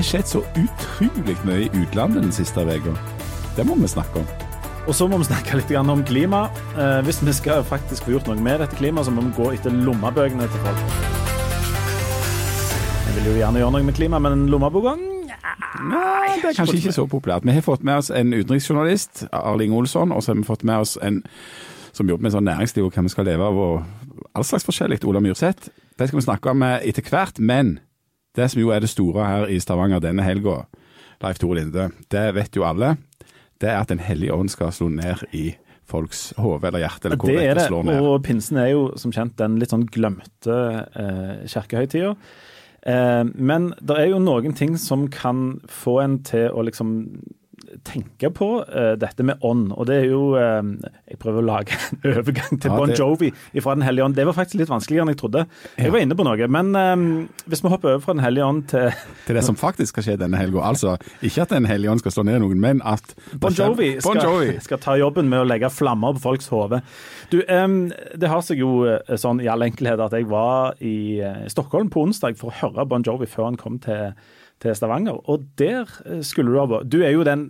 har skjedd så utrolig mye i utlandet den siste uka. Det må vi snakke om. Og så må vi snakke litt om klima. Eh, hvis vi skal faktisk få gjort noe med dette klimaet, så må vi gå etter lommebøkene til folk. Jeg vil jo gjerne gjøre noe med klima, men lommeboka Nei, det er kanskje ikke så populært. Vi har fått med oss en utenriksjournalist, Arling Olsson, og så har vi fått med oss en som jobber med sånn næringsliv og hva vi skal leve av, og all slags forskjellig, Ola Myrseth. Det skal vi snakke om eh, etter hvert, men det som jo er det store her i Stavanger denne helga, Leif Tore Linde, det vet jo alle, det er at Den hellige ånd skal slå ned i folks hode eller hjerte, eller hvor Det er det, slår ned. og pinsen er jo som kjent den litt sånn glemte eh, kirkehøytida. Eh, men det er jo noen ting som kan få en til å liksom tenke på uh, dette med ånd. Og det er jo uh, Jeg prøver å lage en overgang til Ja, Bon Jovi fra Den hellige ånd. Det var faktisk litt vanskeligere enn jeg trodde. Jeg var inne på noe. Men um, hvis vi hopper over fra Den hellige ånd til Til det som faktisk skal skje denne helga. Altså, ikke at Den hellige ånd skal slå ned noen, men at Bon Jovi, Bon skal, Jovi. skal ta jobben med å legge flammer på folks hode. Du, em, det har seg jo sånn i all enkelhet at jeg var i Stockholm på onsdag for å høre Bon Jovi før han kom til, til Stavanger. Og der skulle du ha vært. Du er jo den,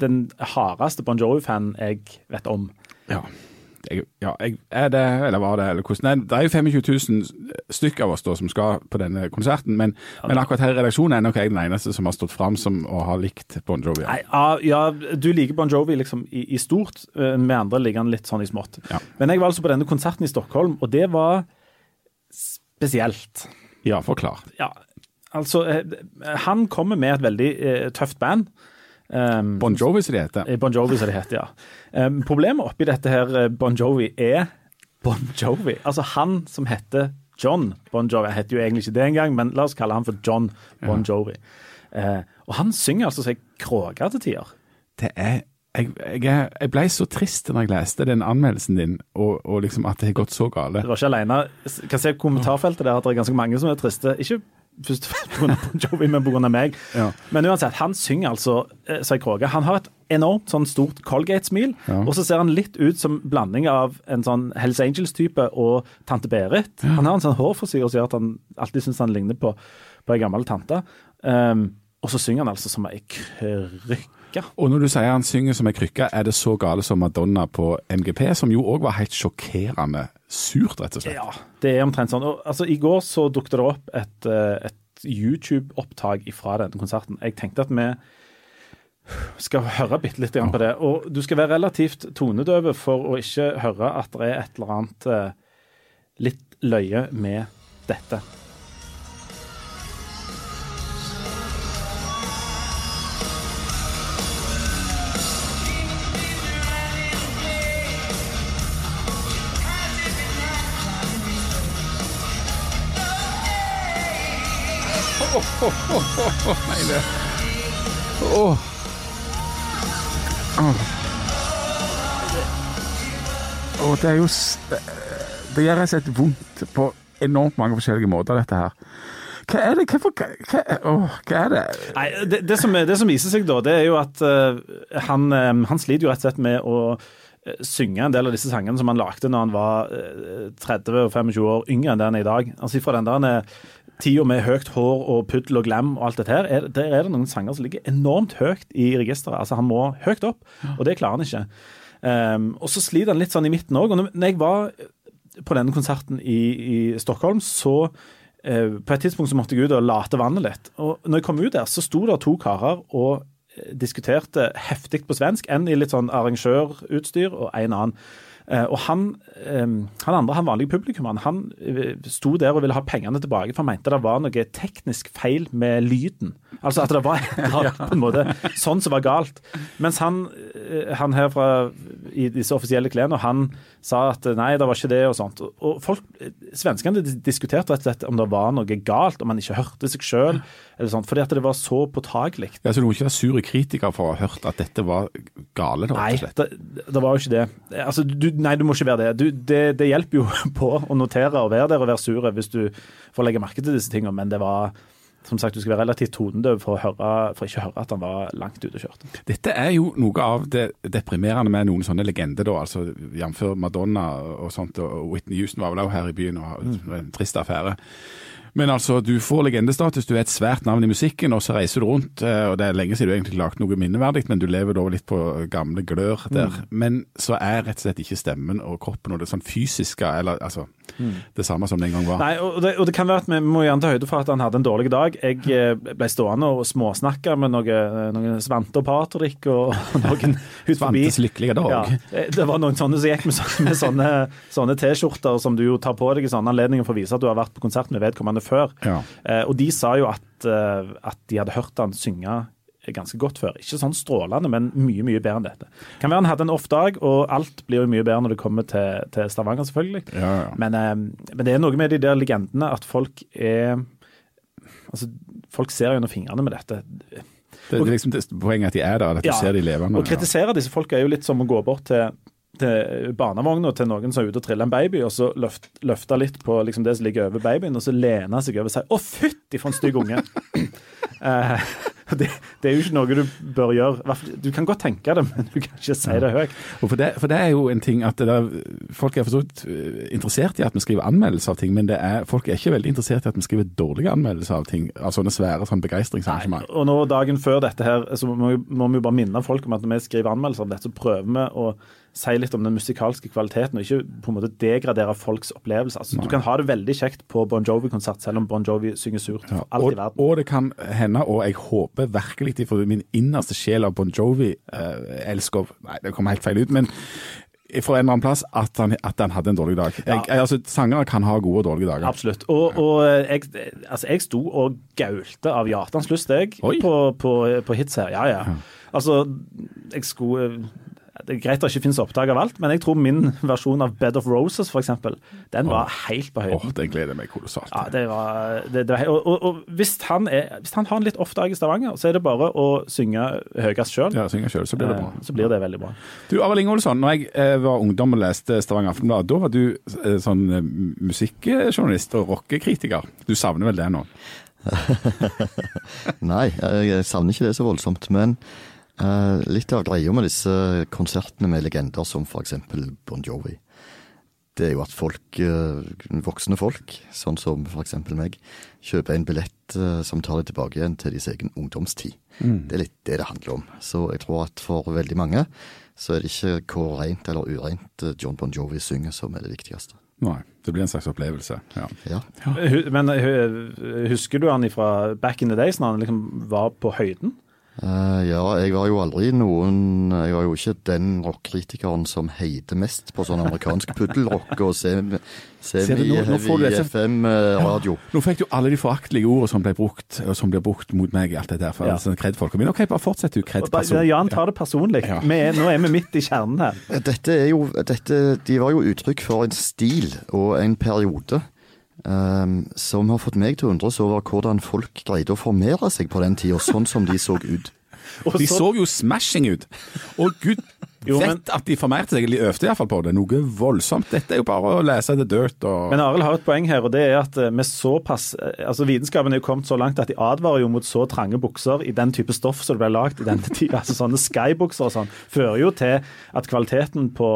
den hardeste Bon Jovi-fanen jeg vet om. Ja. Jeg, ja, jeg er det, eller var det, eller hvordan Nei, Det er jo 25 000 stykker av oss da som skal på denne konserten, men, men akkurat her i redaksjonen er nok jeg den eneste som har stått fram som å ha likt Bon Jovi. Nei, ah, ja, du liker Bon Jovi liksom i, i stort, eh, med andre liker han litt sånn i smått. Ja. Men jeg var altså på denne konserten i Stockholm, og det var spesielt. Ja, forklar. Ja, altså eh, Han kommer med et veldig eh, tøft band. Um, Bon Jovi, som det heter. eh, Bon Jovi, som det heter, ja. Um, problemet oppi dette her eh, Bon Jovi er Bon Jovi. Altså han som heter John Bon Jovi. Han heter jo egentlig ikke det engang, men la oss kalle han for John Bon Jovi. Eh, og han synger altså seg kråke til tider. Det er jeg, jeg, jeg ble så trist når jeg leste den anmeldelsen din, og, og liksom at det har gått så gale. Det var ikke alene. Jeg kan se kommentarfeltet der at det er ganske mange som er triste. Ikke først pga. Bon Jovi, men pga. meg. Ja. Men uansett, han synger altså eh, seg kråke. Han har et enormt sånn stort Colgate-smil, Ja. og så ser han litt ut som blanding av en sånn Hells Angels-type og tante Berit. Han har en sånn hårforsyre som gjør at han alltid syns han ligner på, på ei gammel tante. Um, og så synger han altså som ei krykke. Og når du sier han synger som ei krykke, er det så gale som Madonna på MGP, som jo òg var helt sjokkerende surt, rett og slett. Ja, det er omtrent sånn. Og, altså, I går så dukket det opp et, eh, et YouTube-opptak fra denne konserten. Jeg tenkte at vi skal høre bitte litt på det. Og du skal være relativt tonedøve for å ikke høre at det er et eller annet eh, litt løye med dette. Nei, det Åh. Åh. Åh, det er jo Det gjør rett og vondt på enormt mange forskjellige måter, dette her. Hva er det? Hva, hva, åh, hva er det? Nei, det, det, som, det som viser seg da, det er jo at uh, han, um, han sliter jo rett og slett med å eh, synge en del av disse sangene som han lagde når han var eh, 30 og 25 år yngre enn det han er i dag. Altså Fra den der eh, tida med høyt hår og puddel og glam og alt dette her, er, der er det noen sanger som ligger enormt høyt i registeret. Altså Han må høyt opp, og det klarer han ikke. Um, og så sliter han litt sånn i midten òg. Og når jeg var på denne konserten i, i Stockholm, så eh, på et tidspunkt så måtte jeg ut og late vannet litt. Og når jeg kom ut der, så sto det to karer og eh, diskuterte heftig på svensk. En i litt sånn arrangørutstyr, og en annen. Eh, og han, han andre, han vanlige publikummeren, han eh, sto der og ville ha pengene tilbake, for han mente det var noe teknisk feil med lyden. Altså at det var på en måte sånn som var galt. Mens han, eh, han her fra i disse offisielle klærne, han sa at nei, det var ikke det og sånt. Og- Og folk, Svenskene diskuterte rett og slett om det var noe galt, om han ikke hørte seg sjøl, fordi at det var så påtagelig. Ja, så Du må ikke være sur kritiker for å ha hørt at dette var gale, da, Nei, rett og slett. det, det var jo ikke det. Altså, du, nei, du må ikke være det. Du, det. Det hjelper jo på å notere og være der og være sur hvis du får legge merke til disse tingene, men det var som sagt, Du skal være relativt tonedøv for, høre, for ikke å høre at han var langt ute og kjørte. Dette er jo noe av det deprimerende med noen sånne legender, da, altså jf. Madonna og sånt. og Whitney Houston var vel også her i byen og har en trist affære. Men altså, du får legendestatus, du er et svært navn i musikken, og så reiser du rundt. eh, og Det er lenge siden du egentlig lagde noe minneverdig, men du lever da litt på gamle glør der. Mm. Men så er rett og slett ikke stemmen og kroppen og det sånn fysiske, eller altså det samme som det en gang var. Nei, og det, og det kan være at vi må gjerne ta høyde for at han hadde en dårlig dag. Jeg eh, ble stående og småsnakke med noe- noen Svante og Patrick og noen ut forbi. Svantes lykkelige dag. Ja, eh, det var noen sånne som gikk med, sånne, med sånne, sånne T-skjorter som du jo tar på deg i sånne anledninger for å vise at du har vært på konsert med vedkommende før. Ja. Eh, og de sa jo at, eh, at de hadde hørt han synge ganske godt før. Ikke sånn strålende, men mye mye bedre enn dette. Kan være han hadde en off-dag, og alt blir jo mye bedre når det kommer til, til Stavanger, selvfølgelig. Ja, ja. Men, eh, men det er noe med de der legendene at folk er Altså, folk ser gjennom fingrene med dette. Det, det er liksom det, poenget at de er der, at du Ja, ser de levende. Å kritisere disse folka er jo litt som å gå bort til til barnevogna til noen som er ute og triller en baby, og så løft, løfte litt på liksom det som ligger over babyen, og så lene seg over og si 'Å, fytti for en stygg unge'. Eh, det, det er jo ikke noe du bør gjøre. Du kan godt tenke det, men du kan ikke si det høyt. For, det, for det er jo en ting at det der, Folk er for så vidt eh, interessert i at vi skriver anmeldelser av ting, men det er, folk er ikke veldig interessert i at vi skriver dårlige anmeldelser av ting. Av sånne svære sånn begeistringsarrangement. Og nå dagen før dette her, så må, må vi jo bare minne folk om at når vi skriver anmeldelser om dette, så prøver vi å si litt om den musikalske kvaliteten, og ikke på en måte degradere folks opplevelse. Altså, du kan ha det veldig kjekt på Bon Jovi-konsert, selv om Bon Jovi synger surt Ja, for alt og, i verden. og det kan hende, og jeg håper virkelig for min innerste sjel av Bon Jovi eh, Nei, det kommer helt feil ut, men fra en eller annen plass at han, at han hadde en dårlig dag. Jeg, ja. altså, Sangere kan ha gode og dårlige dager. Absolutt. Og, og jeg, altså, jeg sto og gaulte av hjertens lyst, jeg, Oi. på, på, på hits her. Ja, ja. Altså, jeg skulle Det er greit det ikke finnes opptak av alt, men jeg tror min versjon av Bed of Roses, f.eks., den var helt på Åh, Oh, Den gleder jeg meg kolossalt Ja, det var, det, det var og, og, og hvis, han er, hvis han har en litt off-dag i Stavanger, så er det bare å synge høyest sjøl. Ja, synge selv, så blir det bra. Så blir det veldig bra. Du, Arild Ingolfsson, når jeg eh, var ungdom og leste Stavanger Aftenblad, da var du eh, sånn eh, musikkjournalist og rockekritiker. Du savner vel det nå? Nei, jeg savner ikke det så voldsomt. Men eh, litt av greia med disse konsertene med legender som f.eks. Bon Jovi, det er jo at folk, uh, voksne folk, sånn som f.eks. meg, kjøper en billett uh, som tar dem tilbake igjen til deres egen ungdomstid. Det er litt det det handler om. Så jeg tror at for veldig mange så er det ikke hvor rent eller ureint John Bon Jovi synger som er det viktigste. Nei, det blir en slags opplevelse. Ja. Ja. Men husker du han fra back in the days, når han liksom var på høyden? Eh, ja, jeg var jo aldri noen Jeg var jo ikke den rockkritikeren som heide mest på sånn amerikansk puddelrock og semi-heavy FM-radio. Nå fikk du alle de foraktelige ordene som ble brukt, som ble brukt mot meg i alt dette. For Ja. sånn kred-folka mine. Ok, bare fortsett du, kred-person. Jan tar det personlig. Ja. Vi er, nå er vi midt i kjernen her. Dette er jo dette, De var jo uttrykk for en stil og en periode som har fått meg til å undres over hvordan folk greide å formere seg på den tida, sånn som de så ut. De så- jo smashing ut. Og gud Jo, vet at de formerte seg, eller de øvde iallfall på det. Noe voldsomt. Dette er jo bare å lese The Dirt og Men Arild har et poeng her, og det er at eh, med såpass eh, altså Vitenskapen er jo kommet så langt at de advarer jo mot så trange bukser i den type stoff som det ble lagd i denne tida. Altså sånne skybukser og sånn fører jo til at kvaliteten på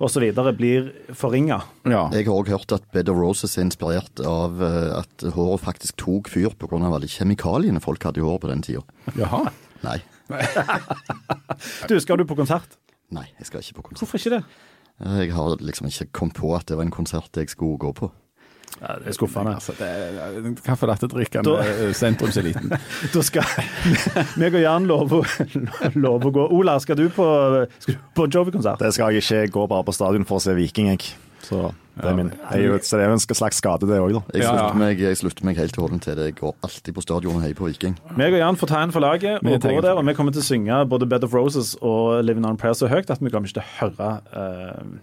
osv. blir forringa. Ja. Jeg har òg hørt at Bed of Roses er inspirert av eh, at håret faktisk tok fyr pga. alle kjemikaliene folk hadde i håret på den tida. Jaha. Nei. Du, skal du på konsert? Nei, jeg skal ikke på konsert. Hvorfor ikke det? Jeg har liksom ikke kommet på at det var en konsert jeg skulle gå på. Ja, det er skuffende. Altså, det er den kaffelattedrikkende Da- eh, sentrumseliten. Da skal meg og Jan love, love å gå. Ola, skal du på, skal du på Jovi-konsert? Det skal jeg ikke. Jeg går bare på stadion for å se Viking, jeg. Så det er, min. Jeg er jo, så det er jo en slags skade, det òg, da. Jeg Ja, ja. slutter, meg, jeg slutter meg helt og holdent til det. Jeg går alltid på stadion og heier på Viking. Meg og Jan får ta en for laget Vi og gå for der. Og vi kommer til å synge både Bed of Roses og Living On Prayer så høyt at vi kommer ikke til å høre uh,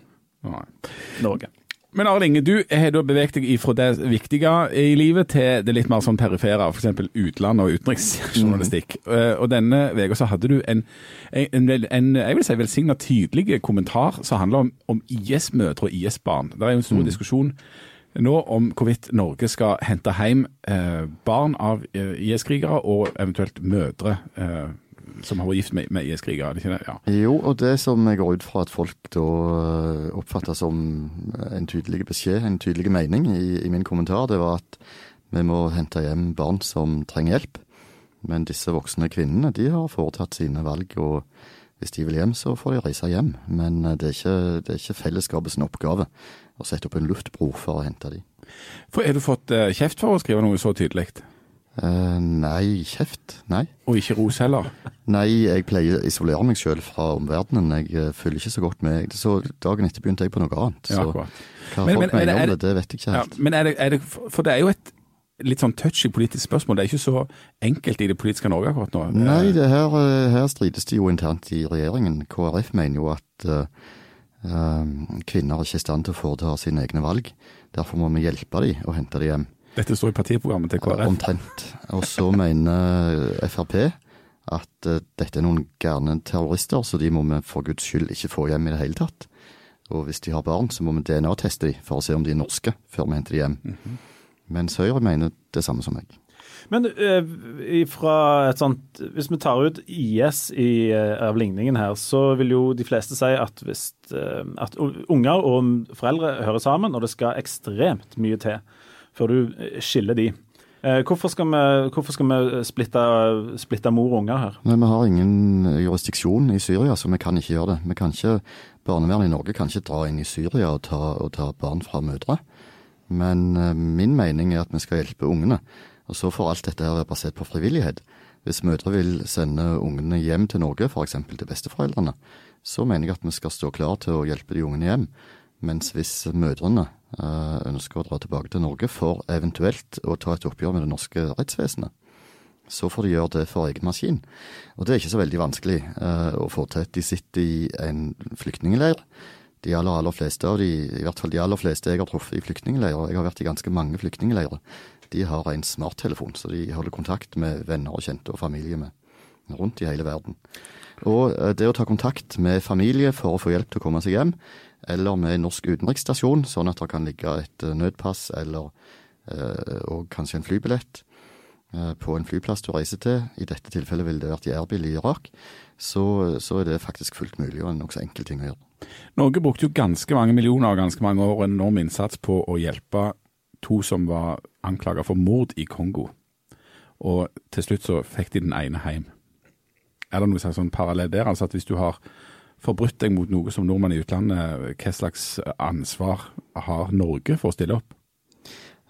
Nei. Men Arild Inge, du har da beveget deg fra det viktige i livet til det litt mer sånn perifere, f.eks. utland og utenriksjournalistikk. Mm. Og denne uka så hadde du en, en, en, jeg vil si velsigna tydelig kommentar som handler om, om IS-mødre og IS-barn. Det er jo en stor diskusjon nå om hvorvidt Norge skal hente hjem eh, barn av eh, IS-krigere og eventuelt mødre eh, som har vært gift med, med IS-krigere. er? Ja. Jo, og det som jeg går ut fra at folk da eh, oppfatter som en tydelig beskjed, en tydelig mening i, i min kommentar, det var at Vi må hente hjem barn som trenger hjelp. Men disse voksne kvinnene de har foretatt sine valg, og hvis de vil hjem, så får de reise hjem. Men eh, det er ikke, det er ikke fellesskapets oppgave å sette opp en luftbro for å hente dem. For Er du fått eh, kjeft for å skrive noe så tydelig? Eh, nei, kjeft. Nei. Og ikke ros heller? Nei, jeg pleier å isolere meg sjøl fra omverdenen. Jeg uh, følger ikke så godt med. Så dagen etter begynte jeg på noe annet. Ja, Så hva Men- folk men er mener er om det- det, vet jeg ikke Ja, helt. men er det, er det, For det er jo et litt sånn touchy politisk spørsmål. Det er ikke så enkelt i det politiske Norge akkurat nå. Nei, det her, eh, her strides det jo internt i regjeringen. KrF mener jo at uh, eh, kvinner er ikke i stand til å foreta sine egne valg. Derfor må vi hjelpe dem og hente dem hjem. Dette står i partiprogrammet til KrF. Omtrent. Og så mener Frp at eh, dette er noen gærne terrorister, så de må vi for guds skyld ikke få hjem i det hele tatt. Og hvis de har barn, så må vi DNA-teste dem for å se om de er norske, før vi henter dem hjem. Mhm. Mens Høyre mener det samme som meg. Men uh, fra et sånt Hvis vi tar ut IS i, uh, av ligningen her, så vil jo de fleste si at hvis uh, at unger og foreldre hører sammen, og det skal ekstremt mye til før du eh, skiller de. Eh, Hvorfor skal vi, hvorfor skal vi splitte, splitte mor og unger her? Men vi har ingen jurisdiksjon i Syria, så vi kan ikke gjøre det. Vi kan ikke, Barnevernet i Norge kan ikke dra inn i Syria og ta, og ta barn fra mødre. Men eh, min mening er at vi skal hjelpe ungene. Og så får alt dette her være basert på frivillighet. Hvis mødre vil sende ungene hjem til Norge, f.eks. til besteforeldrene, så mener jeg at vi skal stå klar til å hjelpe de ungene hjem. Mens hvis mødrene eh, ønsker å dra tilbake til Norge for eventuelt å ta et oppgjør med det norske rettsvesenet, så får de gjøre det for egen maskin. Og det er ikke så veldig vanskelig eh, å få til. De sitter i en flyktningleir. De aller, aller fleste av de, i hvert fall de aller fleste jeg har truffet i flyktningleirer, jeg har vært i ganske mange flyktningleirer, de har en smarttelefon, så de holder kontakt med venner og kjente og familie med rundt i hele verden. Og eh, det å ta kontakt med familie for å få hjelp til å komme seg hjem, eller med en norsk utenriksstasjon, sånn at det kan ligge et eh, nødpass eller eh, og kanskje en flybillett eh, på en flyplass du reiser til, i dette tilfellet ville det vært i Erbil i Irak, så, så er det faktisk fullt mulig og en nokså enkel ting å gjøre. Norge brukte jo ganske mange millioner og ganske mange år og en enorm innsats på å hjelpe to som var anklaga for mord i Kongo. Og til slutt så fikk de den ene hjem. Er det noe sånn parallell der? Altså at hvis du har forbrutt deg mot noe som nordmenn i utlandet, hva slags ansvar har Norge for å stille opp?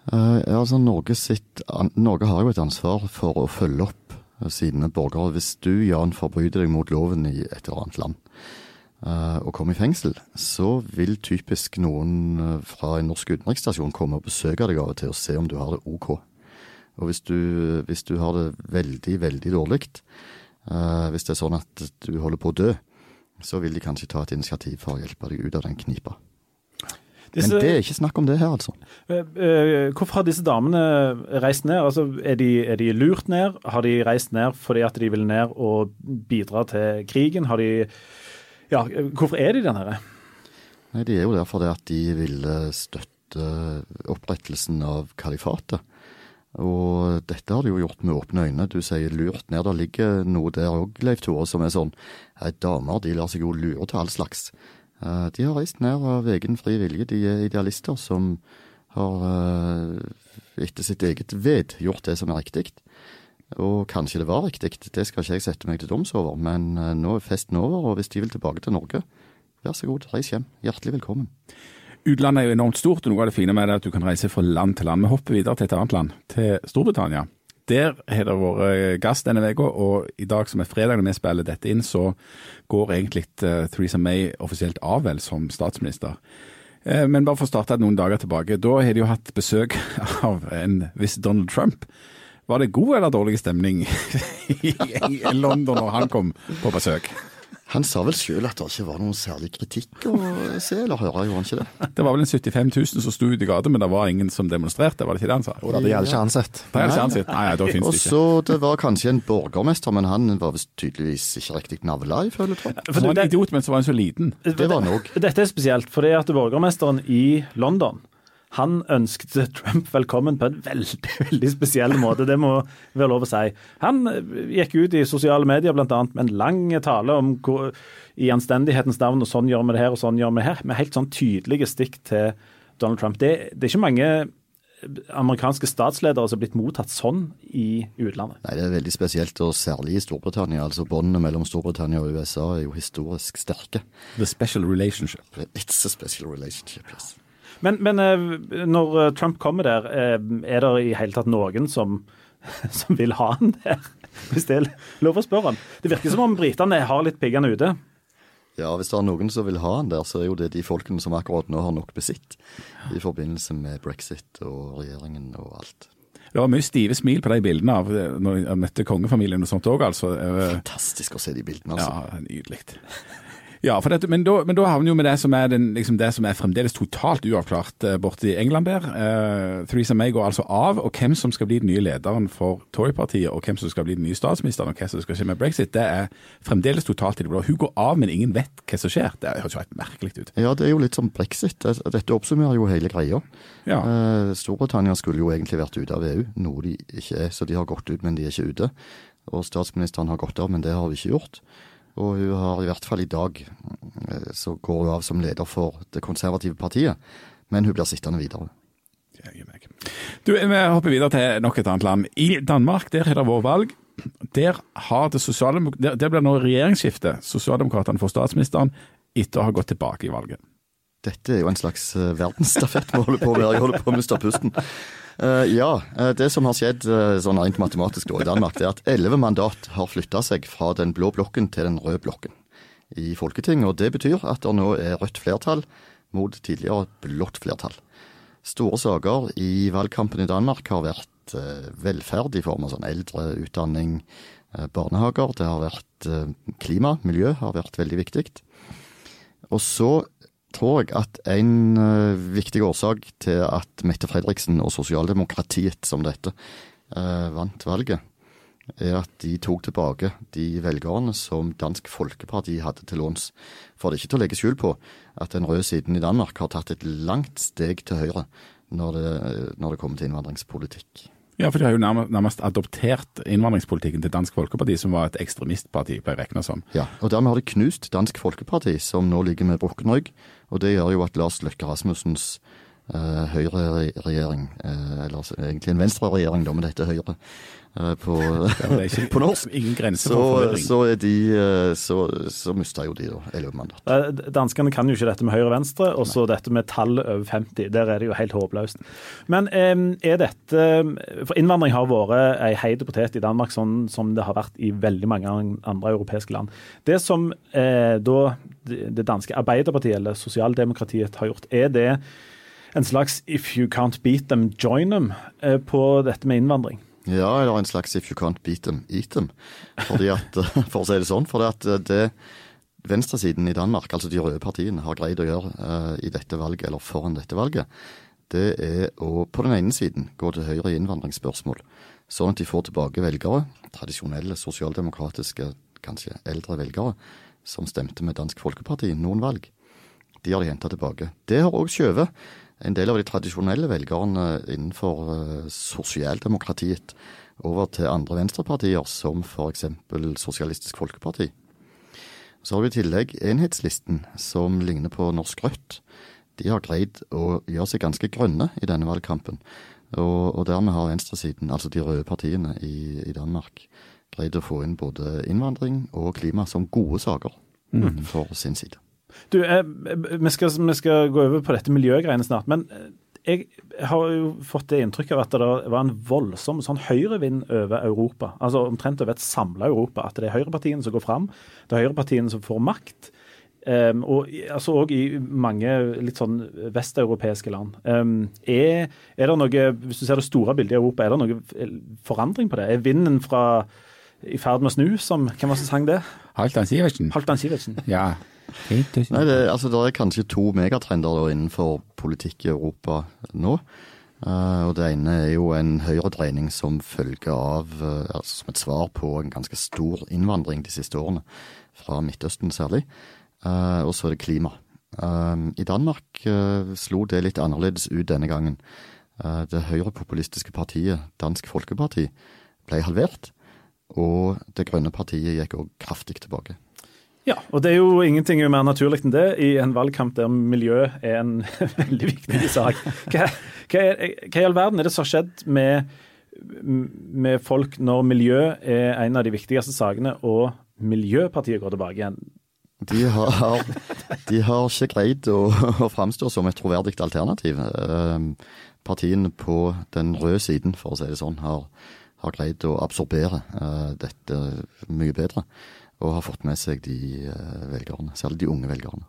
Uh, altså Norge, sitt, Norge har jo et ansvar for å følge opp eh, sine borgere. Hvis du, Jan, forbryter deg mot loven i et eller annet land uh, og kommer i fengsel, så vil typisk noen fra en norsk utenriksstasjon komme og besøke deg av og til og se om du har det ok. Og hvis du, hvis du har det veldig, veldig dårlig, uh, hvis det er sånn at du holder på å dø, så vil de kanskje ta et initiativ for å hjelpe deg ut av den knipa. Disse, Men det er ikke snakk om det her, altså. eh, eh, hvorfor har disse damene reist ned? Altså, er, de, er de lurt ned? Har de reist ned fordi at de vil ned og bidra til krigen? Har de Ja, hvorfor er de der nede? Nei, De er jo der fordi at de ville støtte opprettelsen av kalifatet. Og dette har de jo gjort med åpne øyne. Du sier lurt ned. Det ligger noe der òg, Leif Tore, som er sånn Nei, damer de lar seg jo lure til all slags. Eh, De har reist ned av egen fri vilje. De er idealister som har eh, etter sitt eget ved gjort det som er riktig. Og kanskje det var riktig, det skal ikke jeg sette meg til doms over, men eh, nå er festen over, og hvis de vil tilbake til Norge, vær så god, reis hjem. Hjertelig velkommen. Utlandet er jo enormt stort, og noe av det fine med det er at du kan reise fra land til land. Vi hopper videre til et annet land, til Storbritannia. Der har det vært gass denne uka, og i dag som er fredag når vi spiller dette inn, så går egentlig eh, Theresa May offisielt av vel som statsminister. Eh, Men bare for å starte noen dager tilbake. Da har de jo hatt besøk av en viss Donald Trump. Var det god eller dårlig stemning i London når han kom på besøk? Han sa vel sjøl at det ikke var noen særlig kritikk å se eller høre, gjorde han ikke det? Det var vel en 75 000 som sto ute i gata, men det var ingen som demonstrerte, var det ikke det han sa? Og det hadde ikke ansett. Det er ikke ansett. Nei, nei, da finnes det ikke. så det var kanskje en borgermester, men han var visst tydeligvis ikke riktig navla, ifølge Trump. Han var en idiot, men så var han så liten. Det var han òg. Dette er spesielt, for det er at borgermesteren i London han ønsket Trump velkommen på en veldig veldig spesiell måte, det må være lov å si. Han eh, gikk ut i sosiale medier annet med en lang tale om hvor, i anstendighetens navn, og sånn gjør vi det her, og sånn gjør vi det her, med helt sånn tydelige stikk til Donald Trump. Det, det er ikke mange amerikanske statsledere som er blitt mottatt sånn i utlandet. Nei, Det er veldig spesielt, og særlig i Storbritannia. altså Båndene mellom Storbritannia og USA er jo historisk sterke. The special relationship. It's a special relationship, yes. Men, men eh, når eh, Trump kommer der, eh, er det i hele tatt noen som, som vil ha han der? Hvis det er lov å spørre han. Det virker som om britene har litt piggene ute. Ja, hvis det er noen som vil ha han der, så er jo det de folkene som akkurat nå har nok besitt i forbindelse med brexit og regjeringen og alt. Det var mye stive smil på de bildene av når jeg møtte kongefamilien og sånt òg, altså. Fantastisk å se de bildene, altså. Ja, nydelig. Ja, dette, men, da, men da havner vi jo med det som er, den, liksom det som er fremdeles totalt uavklart uh, borte i England der. Uh, Theresa May går altså av, og hvem som skal bli den nye lederen for Tory-partiet, og hvem som skal bli den nye statsministeren, og hva som skal skje med brexit, det er fremdeles totalt i det blå. Hun går av, men ingen vet hva som skjer. Det høres jo helt merkelig ut. Ja, det er jo litt som brexit. Dette oppsummerer jo hele greia. Ja. Uh, Storbritannia skulle jo egentlig vært ute av EU, noe de ikke er. Så de har gått ut, men de er ikke ute. Og statsministeren har gått av, men det har vi ikke gjort. Og hun har i hvert fall i dag eh, så går hun av som leder for det konservative partiet, men hun blir sittende videre. Du, Vi hopper videre til nok et annet land. I Danmark der har det vært valg. Der, har det der, der blir nå regjeringsskifte. Sosialdemokratene får statsministeren etter å ha gått tilbake i valget. Dette er jo en slags uh, verdensstafett vi holder på med. Jeg holder på å miste pusten. Uh, ja, uh, det som har skjedd uh, sånn rent matematisk da, i Danmark, er at elleve mandat har flytta seg fra den blå blokken til den røde blokken i Folketinget. og Det betyr at det nå er rødt flertall mot tidligere blått flertall. Store saker i valgkampen i Danmark har vært velferd i form av sånn eldre, utdanning, barnehager. Det har vært klima, miljø har vært veldig viktig. Og så tror jeg at en uh, viktig årsak til at Mette Fredriksen og sosialdemokratiet som dette uh, vant valget, er at de tok tilbake de velgerne som Dansk Folkeparti hadde til låns. For det er ikke til å legge skjul på at den røde siden i Danmark har tatt et langt steg til høyre når det, når det kommer til innvandringspolitikk. Ja, for de har jo nærmest, nærmest adoptert innvandringspolitikken til Dansk Folkeparti, som var et ekstremistparti, ble regna som. Ja, og dermed har de knust Dansk Folkeparti, som nå ligger med brukken rygg. Og det gjør jo at Lars Løkke Rasmussens uh, Høyre-regjering, uh, eller egentlig en Venstre-regjering, da, men dette Høyre, Eh, på, ikke, på, norsk. Ingen grense for så, så, er de, eh, så, så mista jo de da elleve mandat. Eh, danskene kan jo ikke dette med høyre og venstre, og så dette med tall over 50. Der er det jo helt håpløst. Men er dette For innvandring har vært ei heit potet i Danmark, sånn som det har vært i veldig mange andre europeiske land. Det som eh, da det danske Arbeiderpartiet, eller sosialdemokratiet, har gjort, er det en slags if you can't beat them, join them eh, på dette med innvandring? Ja, eller en slags if you can't beat them, eat them. Fordi at, for å si det sånn. For at eh, det venstresiden i Danmark, altså de røde partiene, har greid å gjøre i dette valget, eller foran dette valget, det er å på den ene siden gå til høyre i innvandringsspørsmål. Sånn at de får tilbake velgere, tradisjonelle sosialdemokratiske, kanskje eldre velgere, som stemte med Dansk Folkeparti noen valg. De har de henta tilbake. Det har òg skjøvet en del av de tradisjonelle velgerne innenfor uh, sosialdemokratiet over til andre venstrepartier, som f.eks. Sosialistisk Folkeparti. Så har vi i tillegg Enhetslisten, som ligner på Norsk Rødt. De har greid å gjøre seg ganske grønne i denne valgkampen. Og, og dermed har venstresiden, altså de røde partiene i, i, Danmark, greid å få inn både innvandring og klima som gode saker mm. for sin side. Du, eh, vi, skal, vi, skal, gå over på dette miljøgreiene snart. Men eh, jeg har jo fått det inntrykket av at det var en voldsom sånn høyrevind over Europa. Altså omtrent over et samla Europa. At det er høyrepartiene som går fram. Det er høyrepartiene som får makt. Um, og altså òg i mange litt sånn vesteuropeiske land. Um, er, er, det noe, Hvis du ser det store bildet i Europa, er det noe forandring på det? Er vinden fra i ferd med å snu, som hvem var det som sang det? Halvdan Sivertsen. Halvdan Sivertsen. Ja. Nei, det, altså, det er kanskje to megatrender da, innenfor politikk i Europa nå. Uh, og Det ene er jo en høyredreining som følge av, uh, altså som et svar på en ganske stor innvandring de siste årene, fra Midtøsten særlig. Uh, og så er det klima. I Danmark slo det litt annerledes ut denne gangen. det høyrepopulistiske partiet Dansk Folkeparti ble halvert, og Det grønne partiet gikk òg kraftig tilbake. Ja, og det er jo ingenting mer naturlig enn det i en valgkamp der miljø er en veldig viktig sak. Hva, hva, hva i all verden er det som har skjedd med, med folk når miljø er en av de viktigste sakene, og Miljøpartiet går tilbake igjen? De har, de har ikke greid å, å framstå som et troverdig alternativ. Eh, partiene på den røde siden, for å si det sånn, har, har greid å absorbere uh, dette mye bedre. Og har fått med seg de uh, velgerne, særlig de unge velgerne.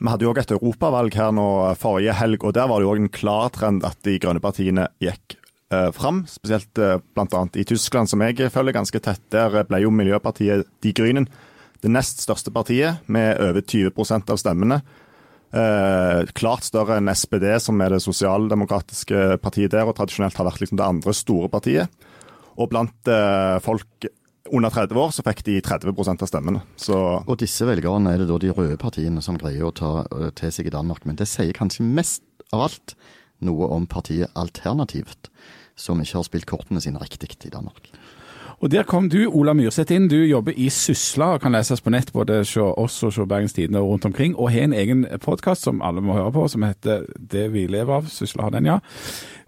Vi hadde jo òg et europavalg her nå forrige helg, og der var det jo også en klar trend at de grønne partiene gikk eh, fram. Spesielt eh, bl.a. i Tyskland, som jeg følger ganske tett. Der ble jo miljøpartiet De Grünen det nest største partiet, med over 20% av stemmene. Eh, klart større enn SPD, som er det sosialdemokratiske partiet der, og tradisjonelt har vært liksom det andre store partiet. Og blant eh, folk under 30 år så fikk de 30% av stemmene. Så og disse velgerne er det da de røde partiene som greier å ta uh, til seg i Danmark. Men det sier kanskje mest av alt noe om partiet Alternativt, som ikke har spilt kortene sine riktig i Danmark. Og Der kom du, Ola Myrseth, inn. Du jobber i Sysla og kan leses på nett både hos oss og hos Bergens Tidende og rundt omkring. Og har en egen podkast som alle må høre på, som heter Det vi lever av. Sysla har den, ja.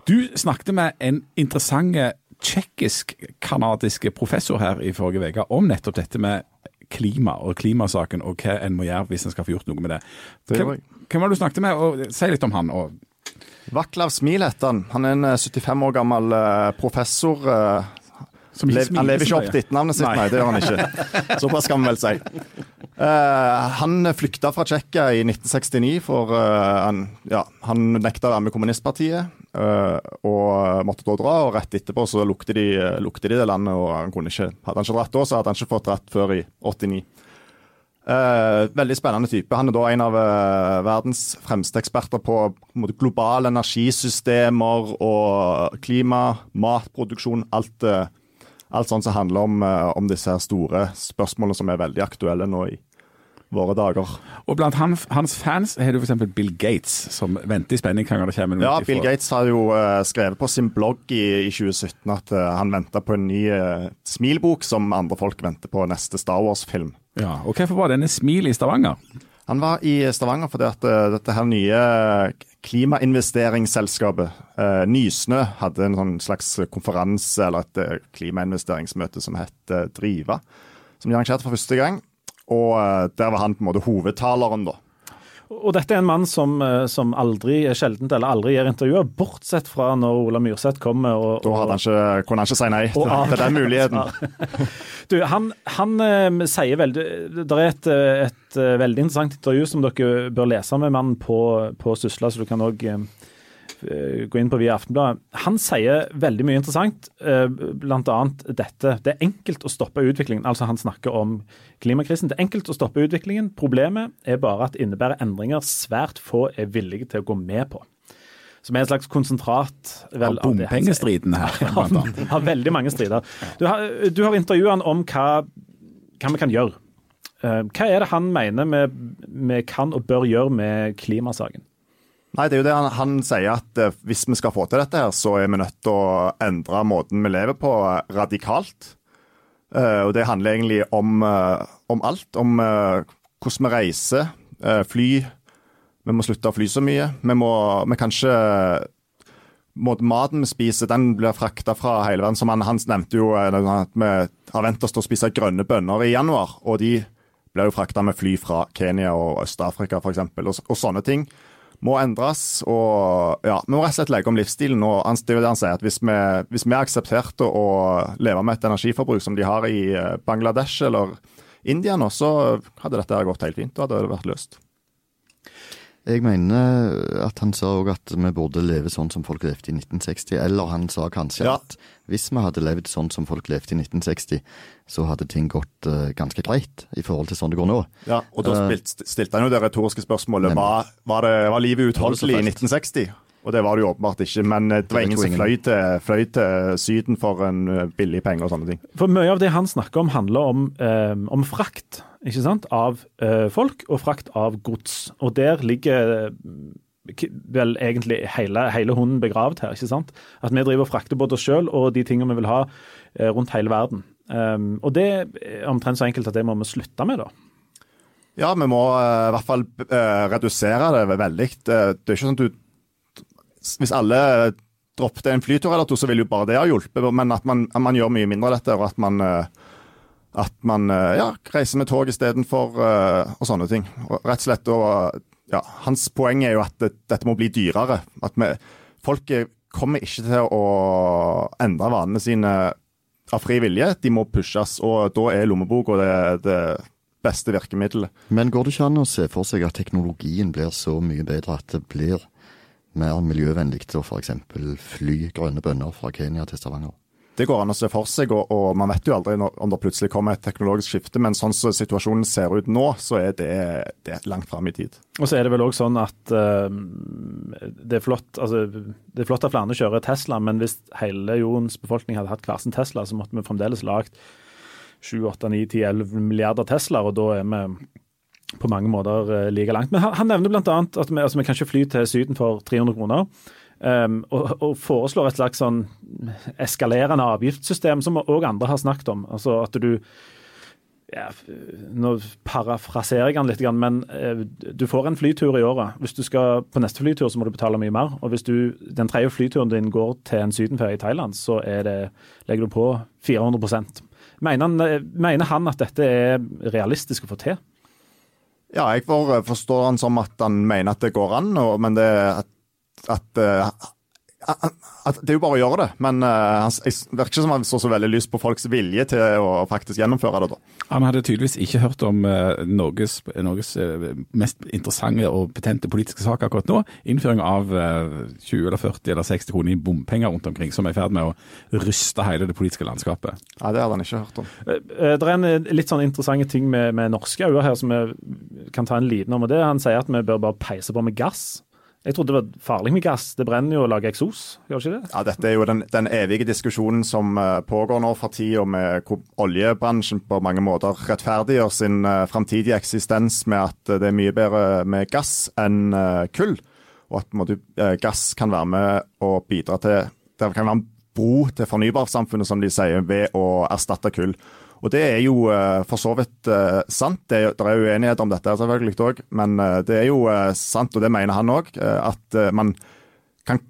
Du snakket med en interessant tsjekkisk-kanadiske professor her i forrige uke om nettopp dette med klima og klimasaken, og hva en må gjøre hvis en skal få gjort noe med det. Hvem, hvem var det du snakket med? Og Si litt om han. og Vaklav Smil heter han. Han er en 75 eh, år gammel eh, professor eh, han lever ikke opp til etternavnet sitt, nei. nei. det gjør han ikke. Såpass kan vi vel si. Han flykta fra Tsjekkia i 1969, for han, ja, han, nekta å være med kommunistpartiet. Uh, og måtte da dra, og rett etterpå så lukte de, lukte de det landet. og han ikke, Hadde han ikke dratt da, så hadde han ikke fått dratt før i 89. veldig spennende type. Han er da en av verdens fremste eksperter på, på globale energisystemer og klima, matproduksjon. alt alt sånt som handler om, eh, om disse store spørsmålene som er veldig aktuelle nå i våre dager. Og blant han, hans fans har du f.eks. Bill Gates, som venter i spenning hva det kommer Ja, Bill Gates har jo uh, skrevet på sin blogg i, i 2017 at uh, han venter på en ny uh, smilbok som andre folk venter på neste Star Wars-film. Ja, og Hvorfor var denne Smil i Stavanger? Han var i Stavanger fordi at dette her nye klimainvesteringsselskapet, Nysnø, hadde en sånn slags konferanse eller et klimainvesteringsmøte som het Driva, som de arrangerte for første gang. Og eh, der var han på en måte hovedtaleren, da. Og dette er en mann som, eh, som aldri er sjeldent eller aldri gjør intervjuer, bortsett fra når Ola Myrseth kommer og, Da han ikke, kunne han ikke si nei til, til den muligheten. du, han, han sier veldig Det er et, et, veldig interessant intervju som dere bør lese med mannen på, på Sysla, så du kan òg Eh, gå inn på via Aftenbladet. Han sier veldig mye interessant, eh, bl.a. dette. Det er enkelt å stoppe utviklingen. Altså Han snakker om klimakrisen. Det er enkelt å stoppe utviklingen. Problemet er bare at det innebærer endringer svært få er villige til å gå med på. Som er en slags konsentrat vel, av bompengestriden her. Han har veldig mange strider. Du har, du har intervjua han om hva, hva vi kan gjøre. Eh, hva er det han mener vi kan og bør gjøre med klimasaken? Nei, det er jo det han, han sier, at uh, hvis vi skal få til dette, her, så er vi nødt til å endre måten vi lever på uh, radikalt. Uh, og det handler egentlig om, om alt. Om hvordan vi reiser, fly. Vi må slutte å fly så mye. Vi må vi kanskje Maten vi spiser, den blir frakta fra hele verden. Som han, han nevnte jo at vi har vent oss til å spise grønne bønner i januar. Og de blir jo frakta med fly fra Kenya og Øst-Afrika f.eks. Og, og sånne ting må endres. og ja, Vi må rett og slett legge om livsstilen. og det han sier, at Hvis vi, hvis vi aksepterte å leve med et energiforbruk som de har i eh, Bangladesh eller India nå, så hadde dette gått helt fint. Da hadde det vært løst. Jeg mener at han sa òg at vi burde leve sånn som folk levde i 1960. Eller han sa kanskje ja. at hvis vi hadde levd sånn som folk levde i 1960, så hadde ting gått uh, ganske greit i forhold til sånn det går nå. Ja, Og da uh, stilte han jo det retoriske spørsmålet var, var, det, var livet utholdelig i 1960? Og det var det jo åpenbart ikke, men eh, det var ingen som fløy til, fløy til, Syden for en billig penge og sånne ting. For mye av det han snakker om, handler om, eh, om frakt ikke sant? av eh, folk og frakt av gods. Og der ligger eh, vel egentlig hele, hele, hunden begravd her. ikke sant? At vi driver og frakter både oss sjøl og de tingene vi vil ha eh, rundt hele verden. Um, og det er omtrent så enkelt at det må vi slutte med, da. Ja, vi må uh, i hvert fall uh, redusere det veldig. Uh, det er ikke sånn at du Hvis alle droppet en flytur eller to, så vil jo bare det ha hjulpet. Men at man, at man gjør mye mindre av dette, og at man, uh, at man ja, reiser med tog istedenfor uh, og sånne ting. Og rett og slett, og, ja, Hans poeng er jo at det, dette må bli dyrere. At vi, folk kommer ikke til å endre vanene sine av fri vilje. De må pushes, og da er lommeboka det, det beste virkemiddelet. Men går det ikke an å se for seg at teknologien blir så mye bedre at det blir mer miljøvennlig å f.eks. fly grønne bønner fra Kenya til Stavanger? Det går an å se for seg, og, og man vet jo aldri når, om det plutselig kommer et teknologisk skifte. Men sånn som situasjonen ser ut nå, så er det, det er langt fram i tid. Og så er det vel òg sånn at uh, det, er flott, altså, det er flott at flere kjører Tesla, men hvis hele jordens befolkning hadde hatt hver sin Tesla, så måtte vi fremdeles lagd 7-8-9-10-11 milliarder Teslaer, og da er vi på mange måter uh, like langt. Men han, han nevner bl.a. at vi, altså, vi kan ikke fly til Syden for 300 kroner. Um, og, og, foreslår et slags sånn eskalerende avgiftssystem, som òg andre har snakket om. Altså at du ja, Nå parafraserer jeg han litt, men uh, du får en flytur i året. Hvis du skal på neste flytur, så må du betale mye mer. Og hvis du, den tredje flyturen din går til en sydenferie i Thailand, så det, legger du på 400 mener han, eh, mener han at dette er realistisk å få til? Ja, jeg forstår han som at han mener at det går an, men det, at at, at, det er jo bare å gjøre det, men uh, det virker ikke som han så så veldig lyst på folks vilje til å faktisk gjennomføre det. da. Han hadde tydeligvis ikke hørt om uh, Norges, Norges uh, mest interessante og petente politiske sak akkurat nå. Innføring av 20 eller 40 eller 60 kroner i bompenger rundt omkring, som er i ferd med å ryste hele det politiske landskapet. Ja, Det hadde han ikke hørt om. Det er en litt sånn interessante ting med, med norske øyne her som vi kan ta en liten om. og det Han sier at vi bør bare peise på med gass. Jeg trodde det var farlig med gass. Det brenner jo å lage eksos, gjør ikke det? Ja, Dette er jo den, den evige diskusjonen som uh, pågår nå for tida, med hvor oljebransjen på mange måter rettferdiggjør sin uh, framtidige eksistens med at det er mye bedre med gass enn kull. Og at måte, gass kan være med å bidra til Det kan være en bro til fornybarsamfunnet, som de sier, ved å erstatte kull. Og Det er jo uh, for så vidt uh, sant. Det, det er uenighet om dette selvfølgelig òg, men uh, det er jo sant, og det mener han òg, at man kan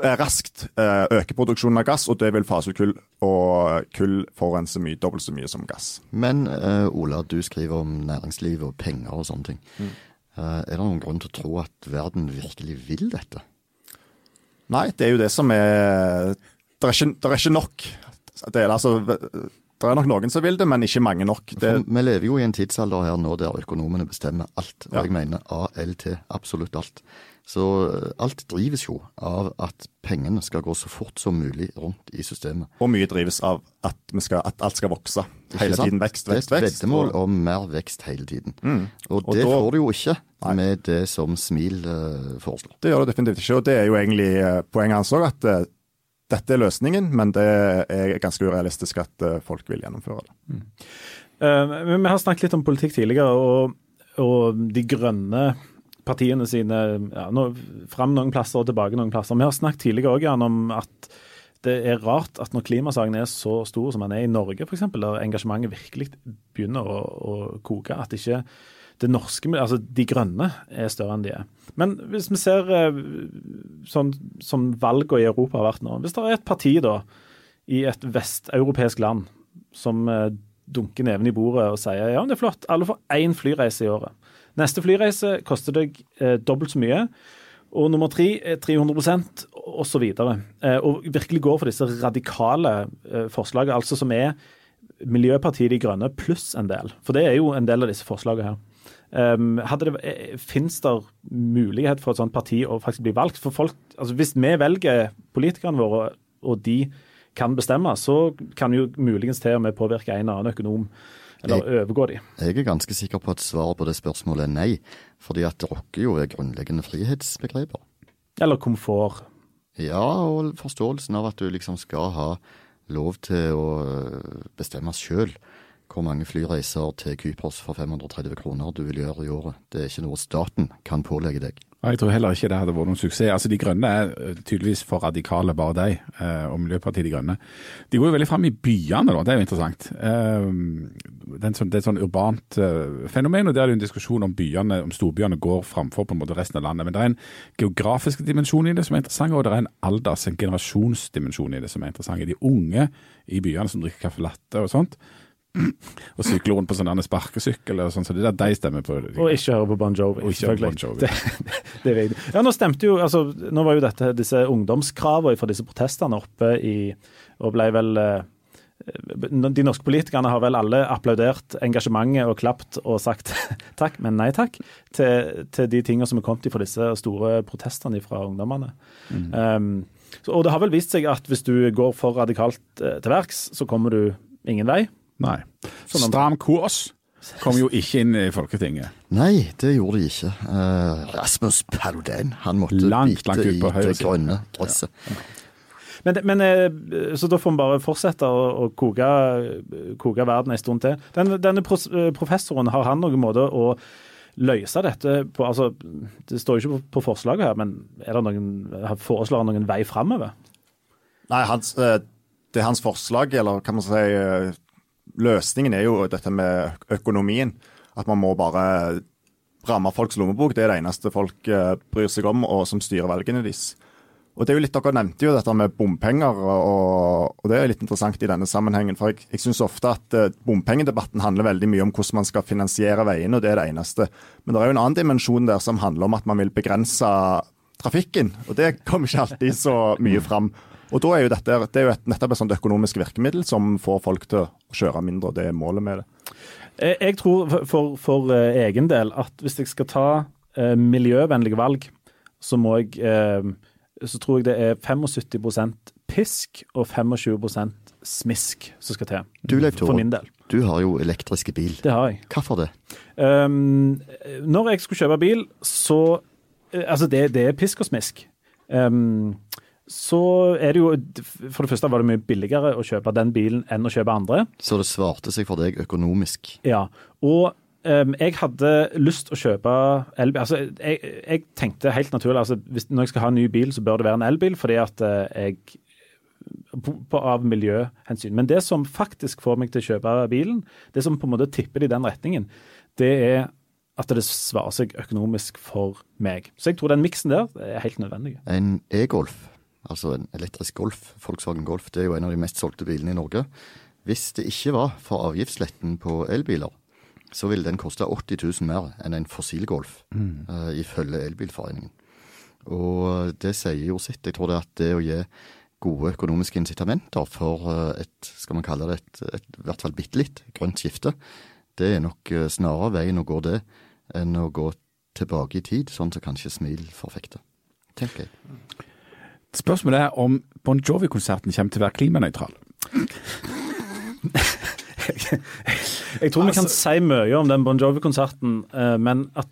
raskt øke produksjonen av gass, og det vil fase ut kull. Og kull forurenser mye, dobbelt så mye som gass. Men Ola, du skriver om næringsliv og penger og sånne ting. Mm. er det noen grunn til å tro at verden virkelig vil dette? Nei, det er jo det som er er ikke, det er ikke nok. Det er, altså, det er nok noen som vil det, men ikke mange nok. Det... Vi lever jo i en tidsalder her nå der økonomene bestemmer alt. Og ja. jeg mener ALT, absolutt alt. Så eh, alt drives jo av at pengene skal gå så fort som mulig rundt i systemet. Og mye drives av at, skal, at alt skal vokse. Hele tiden vekst, vekst, vekst. Det er et veddemål om mer vekst hele tiden. Mm. Og, og, det da... får du jo ikke Nei. med det som Smil uh, foreslår. Det gjør det definitivt ikke, og det er jo egentlig uh, poenget hans òg. At uh, dette er løsningen, men det er ganske urealistisk at eh, folk vil gjennomføre det. Mm. Uh, vi har snakket litt om politikk tidligere, og, og de grønne partiene sine ja, nå, fram noen plasser og tilbake noen plasser. Vi har snakket tidligere også, om at det er rart at når klimasaken er så stor som den er i Norge, f.eks., der engasjementet virkelig begynner å, å koke, at ikke det norske, altså de grønne er større enn de er. Men hvis vi ser eh, sånn som valgene i Europa har vært nå Hvis det er et parti da i et vesteuropeisk land som eh, dunker neven i bordet og sier ja, det er flott, alle får én flyreise i året. Neste flyreise koster deg eh, dobbelt så mye. Og nummer tre er 300% osv. Eh, og virkelig går for disse radikale eh, forslagene, altså som er Miljøpartiet De Grønne pluss en del. For det er jo en del av disse forslagene her. Um, det, eh, Fins det mulighet for et sånt parti å faktisk bli valgt? For folk, altså Hvis vi velger politikerne våre, og de kan bestemme, så kan jo muligens til og med påvirke en annen økonom. Eller jeg, overgå de. Jeg er ganske sikker på at svaret på det spørsmålet er nei. Fordi at det rokker jo ved grunnleggende frihetsbegreper. Eller komfort. Ja, og forståelsen av at du liksom skal ha lov til å bestemme sjøl hvor mange flyreiser til Kypros for 530 kroner du vil gjøre i året. Det er ikke noe staten kan pålegge deg. Jeg tror heller ikke det hadde vært noen suksess. Altså De Grønne er eh, tydeligvis for radikale, bare de, eh, og Miljøpartiet De Grønne. De går jo veldig fram i byene, da. Det er jo interessant. Eh, sånn, det er et sånn urbant fenomen, og der er det en diskusjon om byene, om storbyene går framfor på en måte resten av landet. Men det er en geografisk dimensjon i det som er interessant, og det er en alders-, en generasjonsdimensjon i det som er interessant. De unge i byene som drikker caffè latte og sånt, og rundt på sånn sparkesykkel og sånn, så det der de stemmer på. Og ikke høre på Bon Jovi. Ikke bon Jovi. Det, det, det ja, nå stemte jo, altså, nå var jo dette, disse ungdomskravene fra disse protestene oppe i og ble vel eh, de norske politikerne har vel alle applaudert engasjementet og klapt og sagt takk, men nei takk til, til de tingene som er kommet fra disse store protestene fra ungdommene. Mm. Um, og det har vel vist seg at hvis du går for radikalt uh, til verks, så kommer du ingen vei. Nei. Sånn Stram kurs kom jo ikke inn i Folketinget. Nei, det gjorde de ikke. Uh, Rasmus Paludan, han måtte langt, langt ut på i det grønne gresset. Ja. Men, men, eh, så da får vi bare fortsette å, å koke, koke, verden en stund til. Den, denne professoren, har han noen måte å løse dette på altså, Det står jo ikke på, på forslaget her, men er det noen, foreslår han noen vei framover? Nei, hans, eh, det er hans forslag, eller kan man si løsningen er jo dette med økonomien. At man må bare ramme folks lommebok. Det er det eneste folk eh, bryr seg om, og som styrer valgene deres. Og det er jo litt, Dere nevnte jo dette med bompenger, og, og det er litt interessant i denne sammenhengen. for Jeg, jeg syns ofte at uh, bompengedebatten handler veldig mye om hvordan man skal finansiere veiene, og det er det eneste. Men det er jo en annen dimensjon der som handler om at man vil begrense trafikken. Og det kommer ikke alltid så mye fram. Og da er jo dette det er jo et, nettopp et sånt økonomisk virkemiddel som får folk til å kjøre mindre, og det er målet med det. Jeg tror for, for uh, egen del at hvis jeg skal ta uh, miljøvennlige valg, så må jeg uh, så tror jeg det er 75% pisk og 25% smisk som skal til. Du, Leif Tore, for min del. Du har jo elektriske bil. Det har jeg. Hvorfor det? Um, når jeg skulle kjøpe bil, så Altså, det, det er pisk og smisk. Um, så er det jo For det første var det mye billigere å kjøpe den bilen enn å kjøpe andre. Så det svarte seg for deg økonomisk? Ja. Og um, jeg hadde lyst å kjøpe elbil. Altså, jeg, jeg, tenkte helt naturlig altså, hvis, Når jeg skal ha en ny bil, så bør det være en elbil, fordi at uh, jeg på, på, av miljøhensyn. Men det som faktisk får meg til å kjøpe bilen, det som på en måte tipper det i den retningen, det er at det svarer seg økonomisk for meg. Så jeg tror den miksen der er helt nødvendig. En e-Golf altså en elektrisk Golf, Volkswagen Golf, det er jo en av de mest solgte bilene i Norge. Hvis det ikke var for avgiftsletten på elbiler, så ville den koste 80 000 mer enn en fossilgolf, mm. uh, ifølge Elbilforeningen. Og det sier jo sitt. Jeg tror det at det å gi gode økonomiske incitamenter for eh, et, skal man kalle det et, et, i hvert fall bitte litt grønt skifte, det er nok eh, snarere veien å gå det enn å gå tilbake i tid, sånn som kanskje Smil forfekter, tenker jeg. Spørsmålet er om Bon Jovi-konserten kommer til å være klimanøytral. jeg tror vi kan si mye om den Bon Jovi-konserten, eh, men at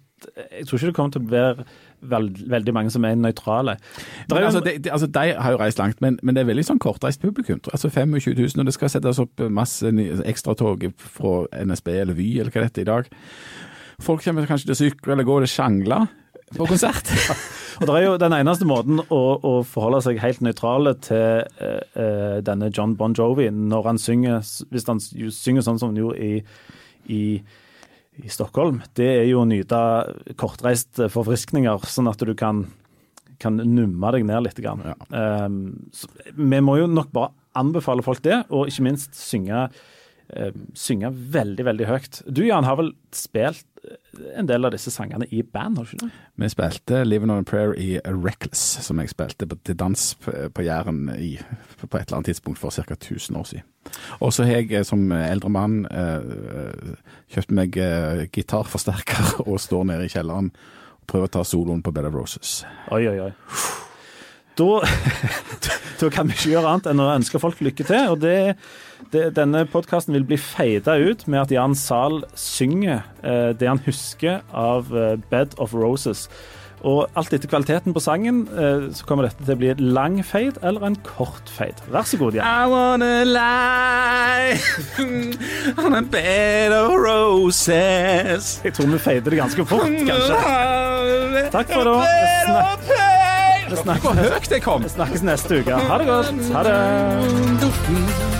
jeg tror ikke det kommer til å være veld, veldig mange som er nøytrale. Men, altså, de, de, altså, de, har jo reist langt, men, men, det er veldig sånn kortreist publikum. Altså 25 000, og det skal settes opp masse ekstratog fra NSB eller Vy eller hva det heter i dag. Folk kommer kanskje til å sykle eller gå eller sjangle på konsert. Og det er jo Den eneste måten å, å forholde seg helt nøytrale til uh, denne John Bon Jovi når han synger Hvis han synger sånn som han gjorde i, i, i Stockholm, det er jo å nyte kortreist forfriskninger, sånn at du kan, kan numme deg ned litt. Ja. Um, så, vi må jo nok bare anbefale folk det, og ikke minst synge uh, synge veldig, veldig høyt. Du Jan har vel spilt en del av disse sangene i band, har du ikke det? Vi spilte 'Living on a Prayer' i Reckless, som jeg spilte til dans på Jæren i, på et eller annet tidspunkt for ca. 1000 år siden. Og så har jeg eh, som eldre mann eh, kjøpt meg eh, gitarforsterker og står nede i kjelleren og prøver å ta soloen på Bed of Roses. Oi, oi, oi. Da, da kan vi ikke gjøre annet enn å ønske folk lykke til. og det det, denne podkasten vil bli feida ut med at Jan Zahl synger eh, det han husker av eh, Bed of Roses. Og alt etter kvaliteten på sangen eh, så kommer dette til å bli en lang fade eller en kort fade. Vær så god, Jan. I wanna lie on a bed of roses. Jeg tror vi fader det ganske fort, kanskje. Takk for nå. Vi snakkes, Hvor høyt jeg kom! snakkes neste uke. Ha det godt. Ha det.